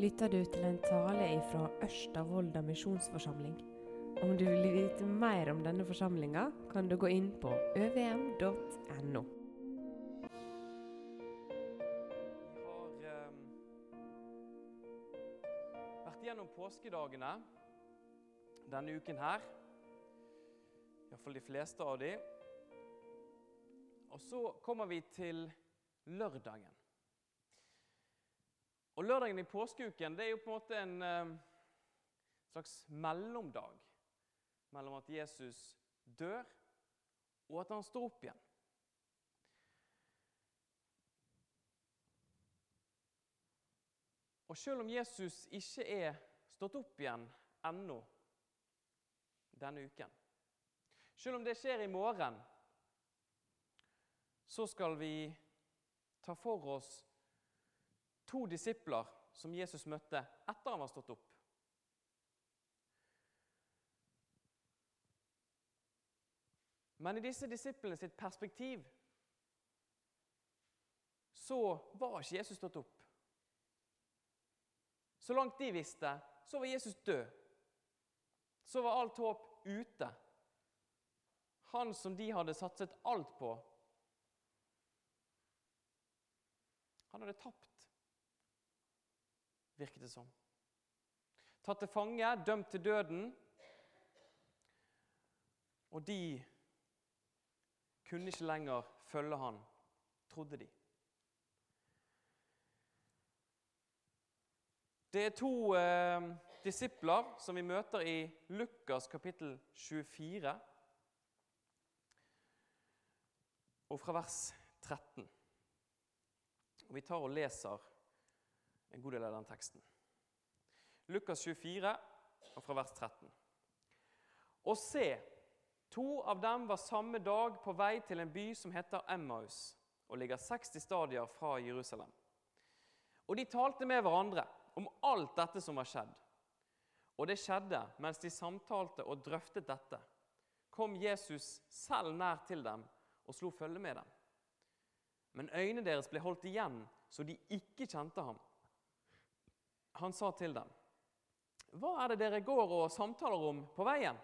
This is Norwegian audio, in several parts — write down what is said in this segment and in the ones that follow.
lytter du til en tale fra Ørsta misjonsforsamling. Om du vil vite mer om denne forsamlinga, kan du gå inn på øvm.no. Vi har eh, vært gjennom påskedagene denne uken her. Iallfall de fleste av de. Og så kommer vi til lørdagen. Og Lørdagen i påskeuken det er jo på en måte en eh, slags mellomdag mellom at Jesus dør, og at han står opp igjen. Og selv om Jesus ikke er stått opp igjen ennå denne uken, selv om det skjer i morgen, så skal vi ta for oss to disipler som Jesus møtte etter han var stått opp. Men i disse disiplene sitt perspektiv så var ikke Jesus stått opp. Så langt de visste, så var Jesus død. Så var alt håp ute. Han som de hadde satset alt på, han hadde tapt, virket det som. Tatt til fange, dømt til døden. Og de kunne ikke lenger følge han, trodde de. Det er to eh, disipler som vi møter i Lukas kapittel 24, og fra vers 13. Og Vi tar og leser en god del av den teksten. Lukas 24, og fra vers 13. Og se, to av dem var samme dag på vei til en by som heter Emmaus, og ligger 60 stadier fra Jerusalem. Og de talte med hverandre om alt dette som var skjedd. Og det skjedde mens de samtalte og drøftet dette. Kom Jesus selv nær til dem og slo følge med dem. Men øynene deres ble holdt igjen, så de ikke kjente ham. Han sa til dem, 'Hva er det dere går og samtaler om på veien?'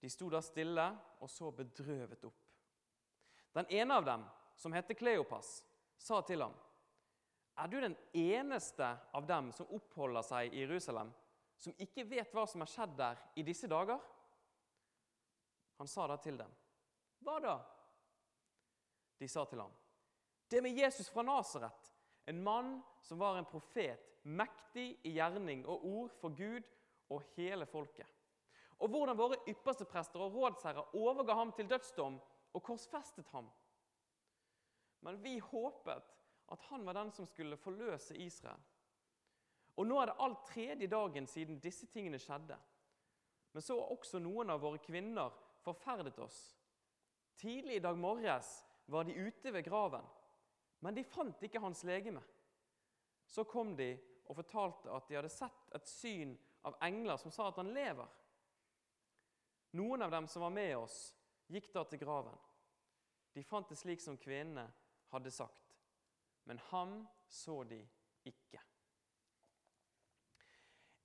De sto da stille og så bedrøvet opp. Den ene av dem, som het Kleopas, sa til ham, 'Er du den eneste av dem som oppholder seg i Jerusalem, som ikke vet hva som har skjedd der i disse dager?' Han sa da til dem, 'Hva da?' De sa til ham, 'Det med Jesus fra Nasaret, en mann som var en profet, mektig i gjerning og ord for Gud og hele folket.' Og hvordan våre ypperste prester og rådsherrer overga ham til dødsdom og korsfestet ham. Men vi håpet at han var den som skulle forløse Israel. Og nå er det alt tredje dagen siden disse tingene skjedde. Men så har også noen av våre kvinner forferdet oss. Tidlig i dag morges var de ute ved graven, men de fant ikke hans legeme. Så kom de og fortalte at de hadde sett et syn av engler som sa at han lever. Noen av dem som var med oss, gikk da til graven. De fant det slik som kvinnene hadde sagt, men ham så de ikke.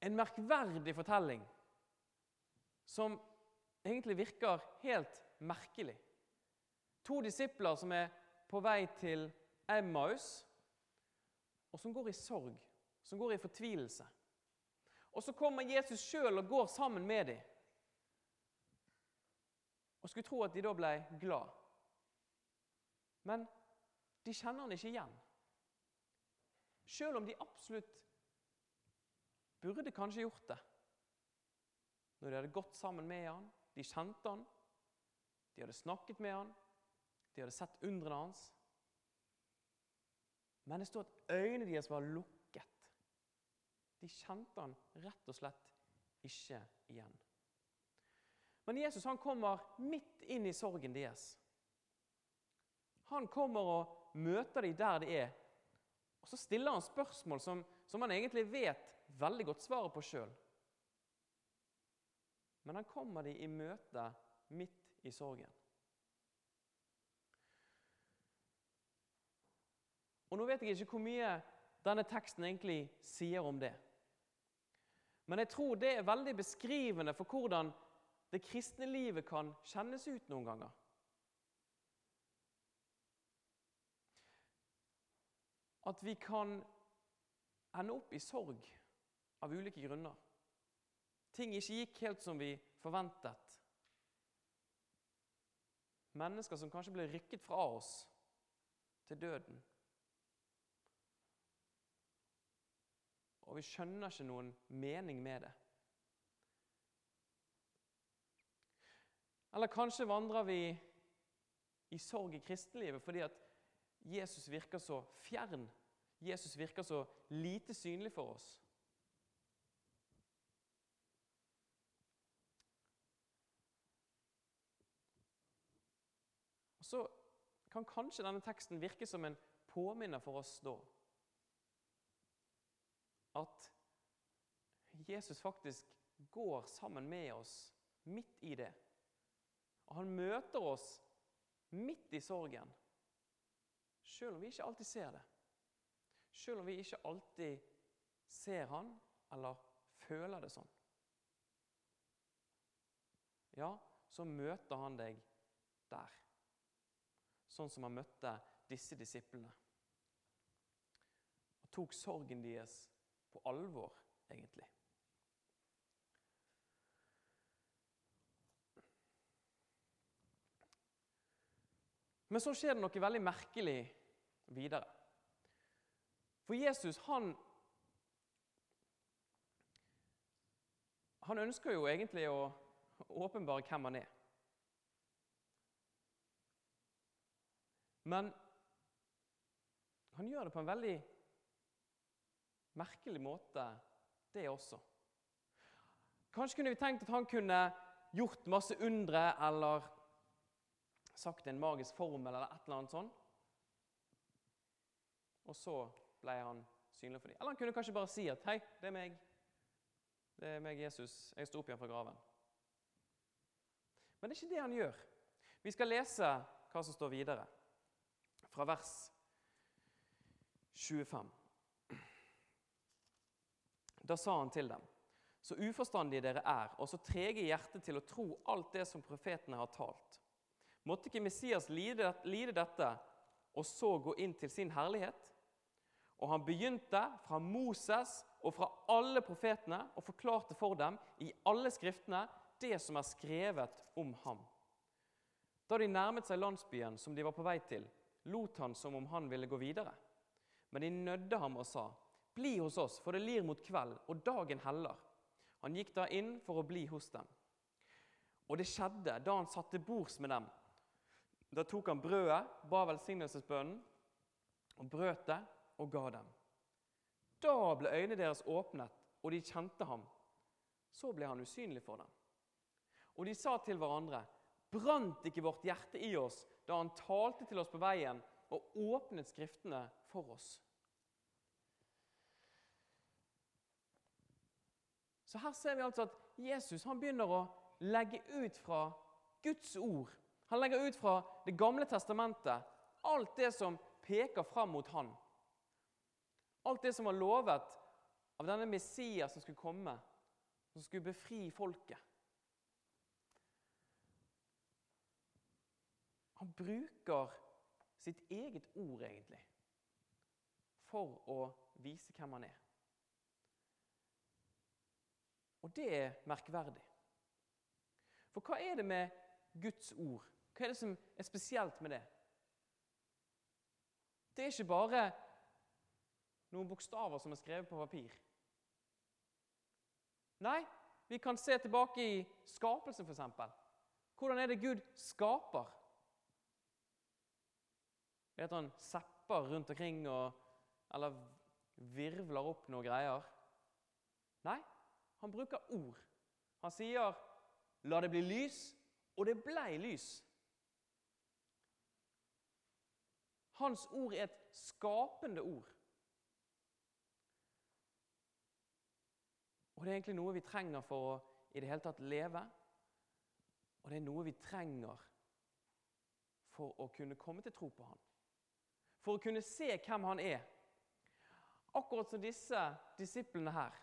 En merkverdig fortelling som egentlig virker helt merkelig. To disipler som er på vei til Emmaus, og som går i sorg, som går i fortvilelse. Og så kommer Jesus sjøl og går sammen med dem. Og skulle tro at de da ble glad. Men de kjenner han ikke igjen. Selv om de absolutt burde kanskje gjort det. Når de hadde gått sammen med han, de kjente han, de hadde snakket med han, de hadde sett undrene hans. Men det står at øynene deres var lukket. De kjente han rett og slett ikke igjen. Men Jesus han kommer midt inn i sorgen deres. Han kommer og møter dem der de er. Og Så stiller han spørsmål som, som han egentlig vet veldig godt svaret på sjøl. Men han kommer dem i møte midt i sorgen. Og Nå vet jeg ikke hvor mye denne teksten egentlig sier om det. Men jeg tror det er veldig beskrivende for hvordan det kristne livet kan kjennes ut noen ganger. At vi kan ende opp i sorg av ulike grunner. Ting ikke gikk helt som vi forventet. Mennesker som kanskje ble rykket fra oss til døden. Og vi skjønner ikke noen mening med det. Eller kanskje vandrer vi i sorg i kristenlivet fordi at Jesus virker så fjern. Jesus virker så lite synlig for oss. Og Så kan kanskje denne teksten virke som en påminner for oss da. At Jesus faktisk går sammen med oss midt i det. Og han møter oss midt i sorgen, selv om vi ikke alltid ser det. Selv om vi ikke alltid ser han eller føler det sånn. Ja, så møter han deg der. Sånn som han møtte disse disiplene. Og tok sorgen deres på alvor, egentlig. Men så skjer det noe veldig merkelig videre. For Jesus, han Han ønsker jo egentlig å åpenbare hvem han er. Men han gjør det på en veldig merkelig måte, det også. Kanskje kunne vi tenkt at han kunne gjort masse undre eller sagt en magisk formel eller et eller annet sånt. Og så ble han synlig for dem. Eller han kunne kanskje bare si at 'Hei, det er meg. Det er meg, Jesus. Jeg står opp igjen fra graven.' Men det er ikke det han gjør. Vi skal lese hva som står videre, fra vers 25. Da sa han til dem.: Så uforstandige dere er, og så trege i hjertet til å tro alt det som profetene har talt. Måtte ikke Messias lide, dette og så gå inn til sin herlighet? Og han begynte fra Moses og fra alle profetene og forklarte for dem i alle skriftene det som er skrevet om ham. Da de nærmet seg landsbyen som de var på vei til, lot han som om han ville gå videre. Men de nødde ham og sa, 'Bli hos oss, for det lir mot kveld, og dagen heller.' Han gikk da inn for å bli hos dem. Og det skjedde da han satt til bords med dem. Da tok han brødet, ba velsignelsesbønnen og brøt det og ga dem. Da ble øynene deres åpnet, og de kjente ham. Så ble han usynlig for dem. Og de sa til hverandre, brant ikke vårt hjerte i oss da han talte til oss på veien og åpnet Skriftene for oss? Så her ser vi altså at Jesus han begynner å legge ut fra Guds ord. Han legger ut fra Det gamle testamentet alt det som peker fram mot han. Alt det som var lovet av denne Messias som skulle komme, som skulle befri folket. Han bruker sitt eget ord, egentlig, for å vise hvem han er. Og det er merkverdig. For hva er det med Guds ord? Hva er det som er spesielt med det? Det er ikke bare noen bokstaver som er skrevet på papir. Nei, vi kan se tilbake i skapelsen, f.eks. Hvordan er det Gud skaper? Vet han sepper rundt omkring og, eller virvler opp noen greier? Nei, han bruker ord. Han sier 'la det bli lys', og det blei lys. Hans ord er et skapende ord. Og det er egentlig noe vi trenger for å i det hele tatt leve. Og det er noe vi trenger for å kunne komme til tro på Han. For å kunne se hvem Han er. Akkurat som disse disiplene her.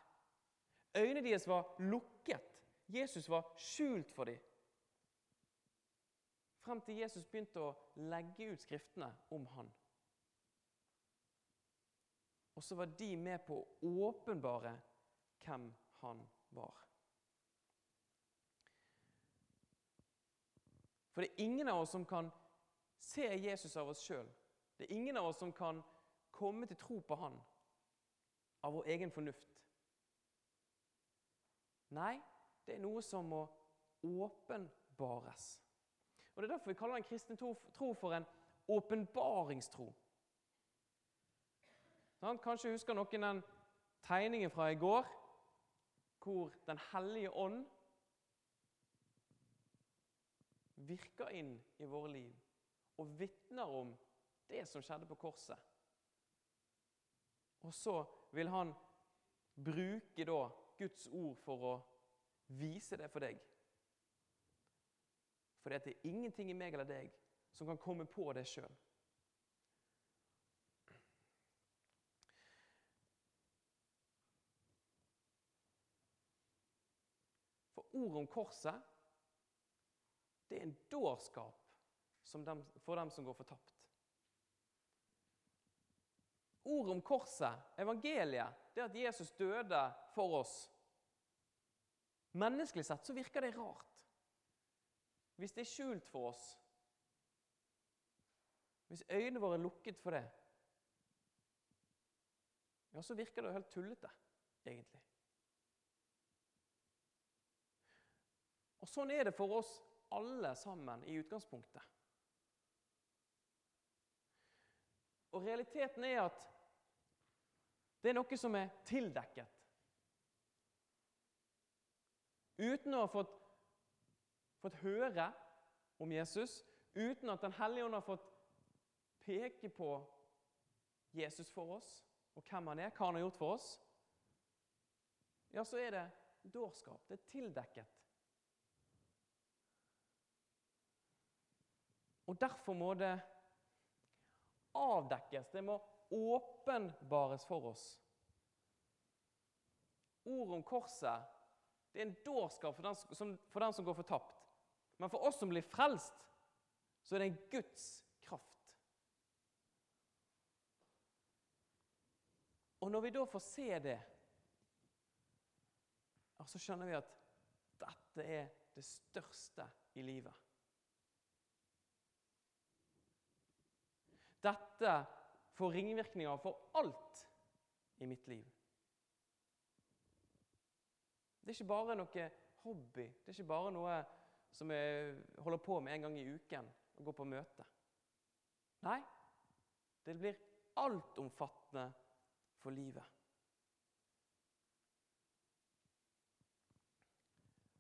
Øynene deres var lukket. Jesus var skjult for dem. Frem til Jesus begynte å legge ut skriftene om han. Og så var de med på å åpenbare hvem han var. For det er ingen av oss som kan se Jesus av oss sjøl. Det er ingen av oss som kan komme til tro på han av vår egen fornuft. Nei, det er noe som må åpenbares. Og Det er derfor vi kaller en kristne tro for en åpenbaringstro. Kanskje husker noen den tegningen fra i går hvor Den hellige ånd virker inn i våre liv og vitner om det som skjedde på korset. Og så vil han bruke da Guds ord for å vise det for deg. For det er ingenting i meg eller deg som kan komme på det sjøl. For ordet om korset, det er en dårskap for dem som går fortapt. Ordet om korset, evangeliet, det at Jesus døde for oss Menneskelig sett så virker det rart. Hvis det er skjult for oss, hvis øynene våre er lukket for det, ja, så virker det helt tullete, egentlig. Og Sånn er det for oss alle sammen i utgangspunktet. Og realiteten er at det er noe som er tildekket. Uten å ha fått, fått høre om Jesus, uten at Den hellige ånd har fått peke på Jesus for oss, og hvem han er, hva han har gjort for oss, ja, så er det dårskap. Det er tildekket. Og derfor må det avdekkes. Det må åpenbares for oss. Ordet om korset det er en dårskap for den, som, for den som går fortapt. Men for oss som blir frelst, så er det en Guds kraft. Og når vi da får se det, så skjønner vi at dette er det største i livet. Dette får ringvirkninger for alt i mitt liv. Det er ikke bare noe hobby. Det er ikke bare noe som jeg holder på med en gang i uken og går på møte. Nei, det blir altomfattende for livet.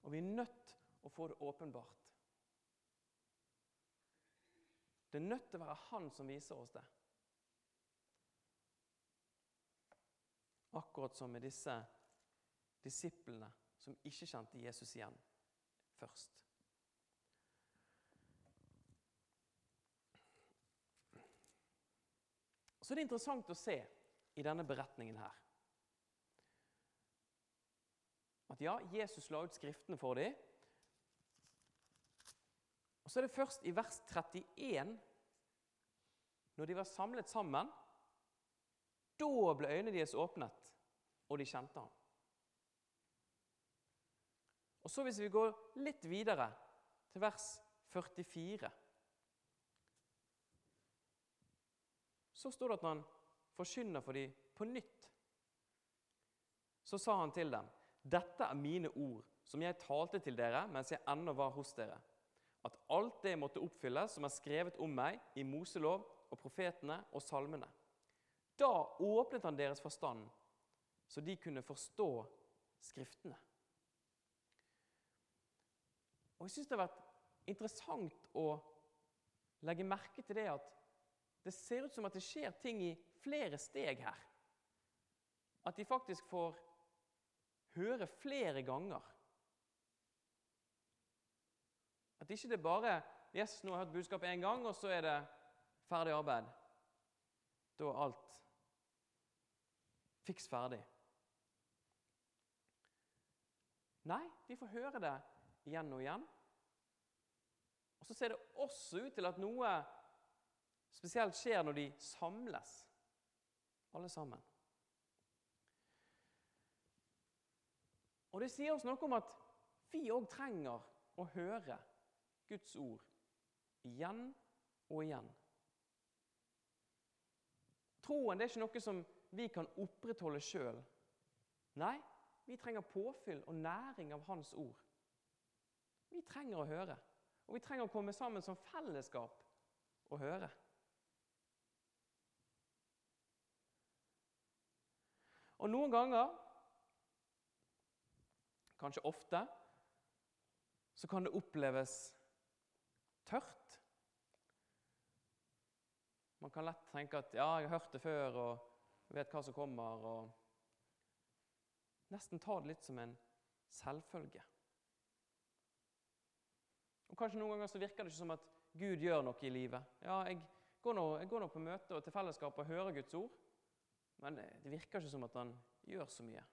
Og vi er nødt å få det åpenbart. Det er nødt til å være Han som viser oss det. Akkurat som med disse disiplene som ikke kjente Jesus igjen først. Så det er interessant å se i denne beretningen her at ja, Jesus la ut Skriftene for dem, og Så er det først i vers 31, når de var samlet sammen Da ble øynene deres åpnet, og de kjente ham. Og så Hvis vi går litt videre, til vers 44 Så står det at han forkynner for dem på nytt. Så sa han til dem, 'Dette er mine ord, som jeg talte til dere mens jeg ennå var hos dere.' at alt det måtte oppfylles som er skrevet om meg i Moselov og profetene og salmene. Da åpnet han deres forstand, så de kunne forstå Skriftene. Og Jeg syns det har vært interessant å legge merke til det at det ser ut som at det skjer ting i flere steg her. At de faktisk får høre flere ganger At ikke det bare Yes, nå har jeg hørt budskapet én gang, og så er det ferdig arbeid. Da er alt fiks ferdig. Nei, de får høre det igjen og igjen. Og så ser det også ut til at noe spesielt skjer når de samles, alle sammen. Og det sier oss noe om at vi òg trenger å høre Guds ord igjen og igjen. Troen det er ikke noe som vi kan opprettholde sjøl. Nei, vi trenger påfyll og næring av Hans ord. Vi trenger å høre, og vi trenger å komme sammen som fellesskap og høre. Og noen ganger, kanskje ofte, så kan det oppleves tørt. Man kan lett tenke at 'ja, jeg har hørt det før', og vet hva som kommer. og Nesten ta det litt som en selvfølge. Og Kanskje noen ganger så virker det ikke som at Gud gjør noe i livet. Ja, jeg går nå, jeg går nå på møte og til fellesskap og hører Guds ord, men det, virker ikke som at han gjør så mye.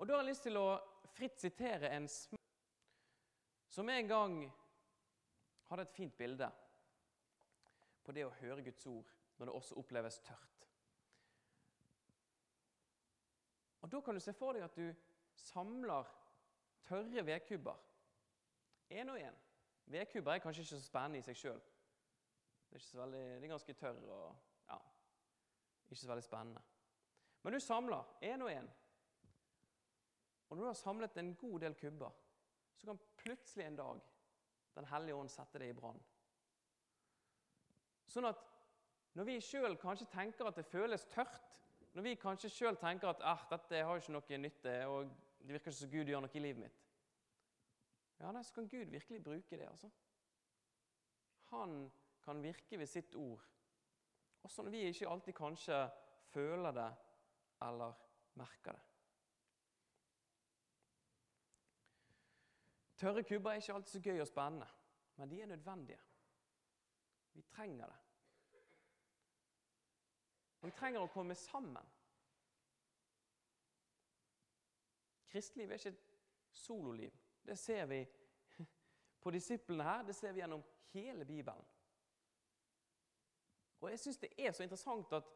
Og Da har jeg lyst til å fritt sitere en sm som en gang hadde et fint bilde på det å høre Guds ord når det også oppleves tørt. Og Da kan du se for deg at du samler tørre vedkubber. Én og én. Vedkubber er kanskje ikke så spennende i seg sjøl. Det, det, er ganske tørr og ja, ikke så veldig spennende. Men du samler én og én. Og når du har samlet en god del kubber, så kan plutselig en dag Den hellige ånd sette det i brann. Sånn at når vi sjøl kanskje tenker at det føles tørt, når vi kanskje sjøl tenker at ah, dette har ikke noe nytte, og det virker ikke som Gud gjør noe i livet mitt, ja, så kan Gud virkelig bruke det. altså. Han kan virke ved sitt ord, også når vi ikke alltid kanskje føler det eller merker det. Tørre kubber er ikke alltid så gøy og spennende, men de er nødvendige. Vi trenger det. Vi trenger å komme sammen. Kristeliv er ikke et sololiv. Det ser vi på disiplene her, det ser vi gjennom hele Bibelen. Og jeg syns det er så interessant at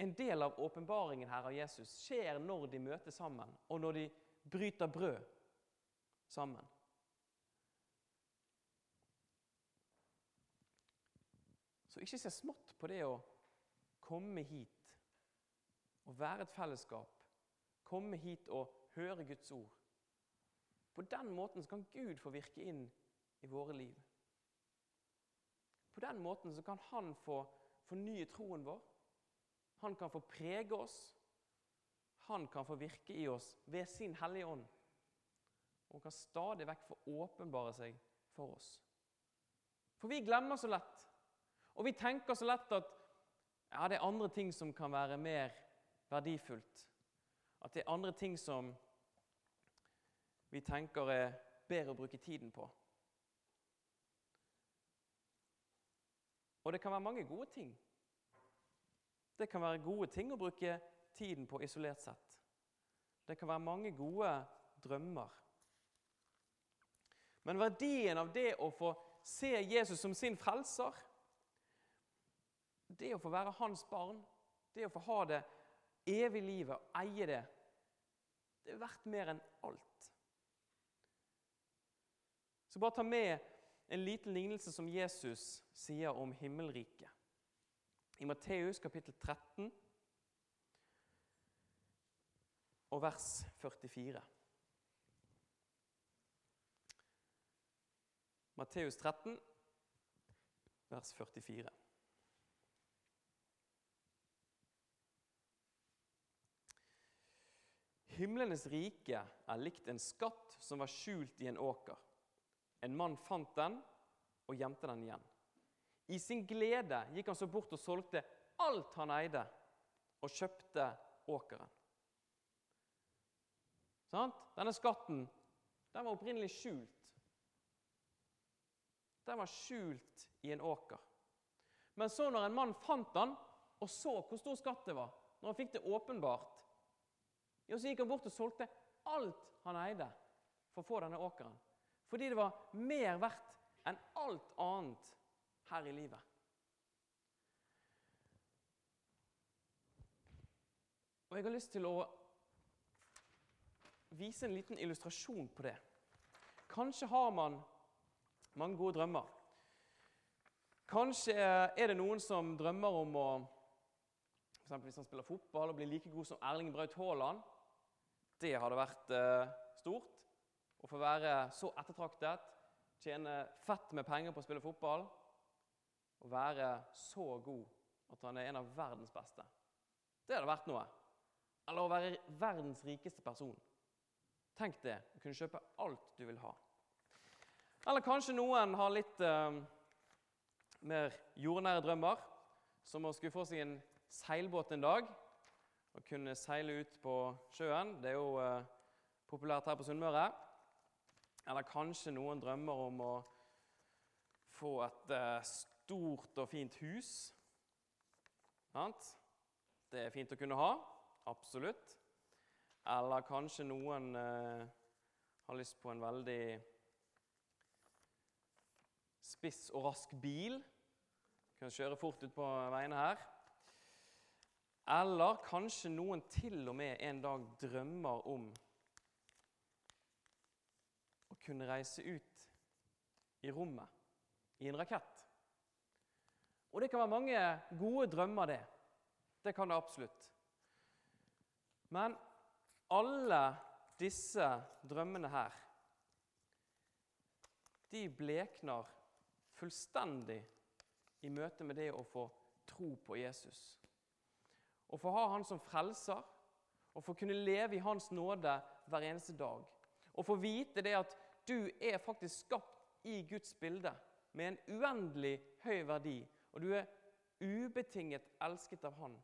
en del av åpenbaringen her av Jesus skjer når de møter sammen, og når de bryter brød sammen. Så ikke se smått på det å komme hit og være et fellesskap. Komme hit og høre Guds ord. På den måten kan Gud få virke inn i våre liv. På den måten kan Han få fornye troen vår. Han kan få prege oss. Han kan få virke i oss ved sin Hellige Ånd. Og kan stadig vekk få åpenbare seg for oss. For vi glemmer så lett. Og vi tenker så lett at ja, det er andre ting som kan være mer verdifullt. At det er andre ting som vi tenker er bedre å bruke tiden på. Og det kan være mange gode ting. Det kan være gode ting å bruke tiden på isolert sett. Det kan være mange gode drømmer. Men verdien av det å få se Jesus som sin frelser, det å få være hans barn, det å få ha det evige livet, og eie det, det er verdt mer enn alt. Så bare ta med en liten lignelse som Jesus sier om himmelriket. I Matteus kapittel 13 og vers 44. Matteus 13, vers 44. Himlenes rike er likt en skatt som var skjult i en åker. En mann fant den og gjemte den igjen. I sin glede gikk han så bort og solgte alt han eide, og kjøpte åkeren. Sant? Denne skatten den var opprinnelig skjult. Den var skjult i en åker. Men så når en mann fant den og så hvor stor skatt det var, når han fikk det åpenbart, ja, så gikk han bort og solgte alt han eide for å få denne åkeren. Fordi det var mer verdt enn alt annet her i livet. Og jeg har lyst til å vise en liten illustrasjon på det. Kanskje har man mange gode drømmer. Kanskje er det noen som drømmer om å for Hvis han spiller fotball og blir like god som Erling Braut Haaland. Det hadde vært eh, stort. Å få være så ettertraktet, tjene fett med penger på å spille fotball og være så god at han er en av verdens beste. Det hadde vært noe. Eller å være verdens rikeste person. Tenk det. Å kunne kjøpe alt du vil ha. Eller kanskje noen har litt eh, mer jordnære drømmer, som å skulle få seg en seilbåt en dag og kunne seile ut på sjøen. Det er jo eh, populært her på Sunnmøre. Eller kanskje noen drømmer om å få et eh, stort og fint hus. Sant? Det er fint å kunne ha. Absolutt. Eller kanskje noen eh, har lyst på en veldig spiss og rask bil. Kan kjøre fort ut på veiene her. Eller kanskje noen til og med en dag drømmer om å kunne reise ut i rommet i en rakett. Og det kan være mange gode drømmer, det. Det kan det absolutt. Men alle disse drømmene her, de blekner fullstendig i møte med det å få tro på Jesus. Å få ha Han som frelser, og få kunne leve i Hans nåde hver eneste dag. Og få vite det at du er faktisk skapt i Guds bilde med en uendelig høy verdi, og du er ubetinget elsket av Han.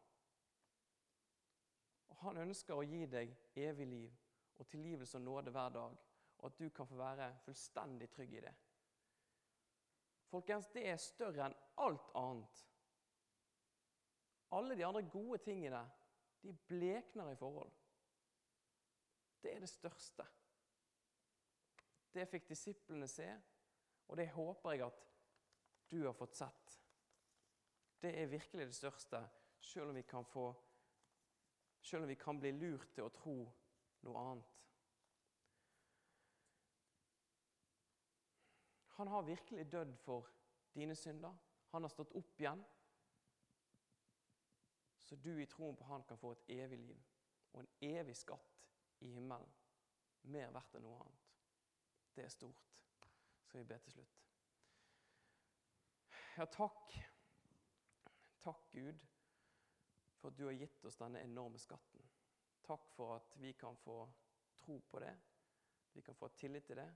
Og Han ønsker å gi deg evig liv og tilgivelse og nåde hver dag, og at du kan få være fullstendig trygg i det. Folkens, det er større enn alt annet. Alle de andre gode tingene de blekner i forhold. Det er det største. Det fikk disiplene se, og det håper jeg at du har fått sett. Det er virkelig det største, selv om vi kan, få, selv om vi kan bli lurt til å tro noe annet. Han har virkelig dødd for dine synder. Han har stått opp igjen. Så du i troen på han kan få et evig liv og en evig skatt i himmelen. Mer verdt enn noe annet. Det er stort. Skal vi be til slutt. Ja, takk. Takk, Gud, for at du har gitt oss denne enorme skatten. Takk for at vi kan få tro på det. Vi kan få tillit til det.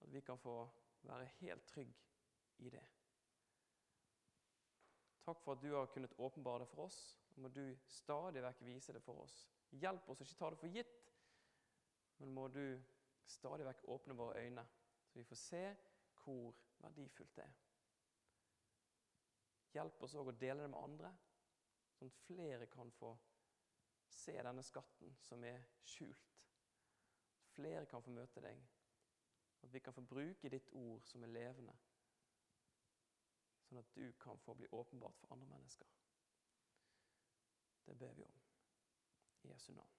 At vi kan få være helt trygg i det. Takk for at du har kunnet åpenbare det for oss. Må du stadig vekk vise det for oss. Hjelp oss å ikke ta det for gitt, men må du stadig vekk åpne våre øyne, så vi får se hvor verdifullt det er. Hjelp oss òg å dele det med andre, sånn at flere kan få se denne skatten som er skjult. Flere kan få møte deg at vi kan få bruke ditt ord som er levende, sånn at du kan få bli åpenbart for andre mennesker. Det ber vi om. I Jesu navn.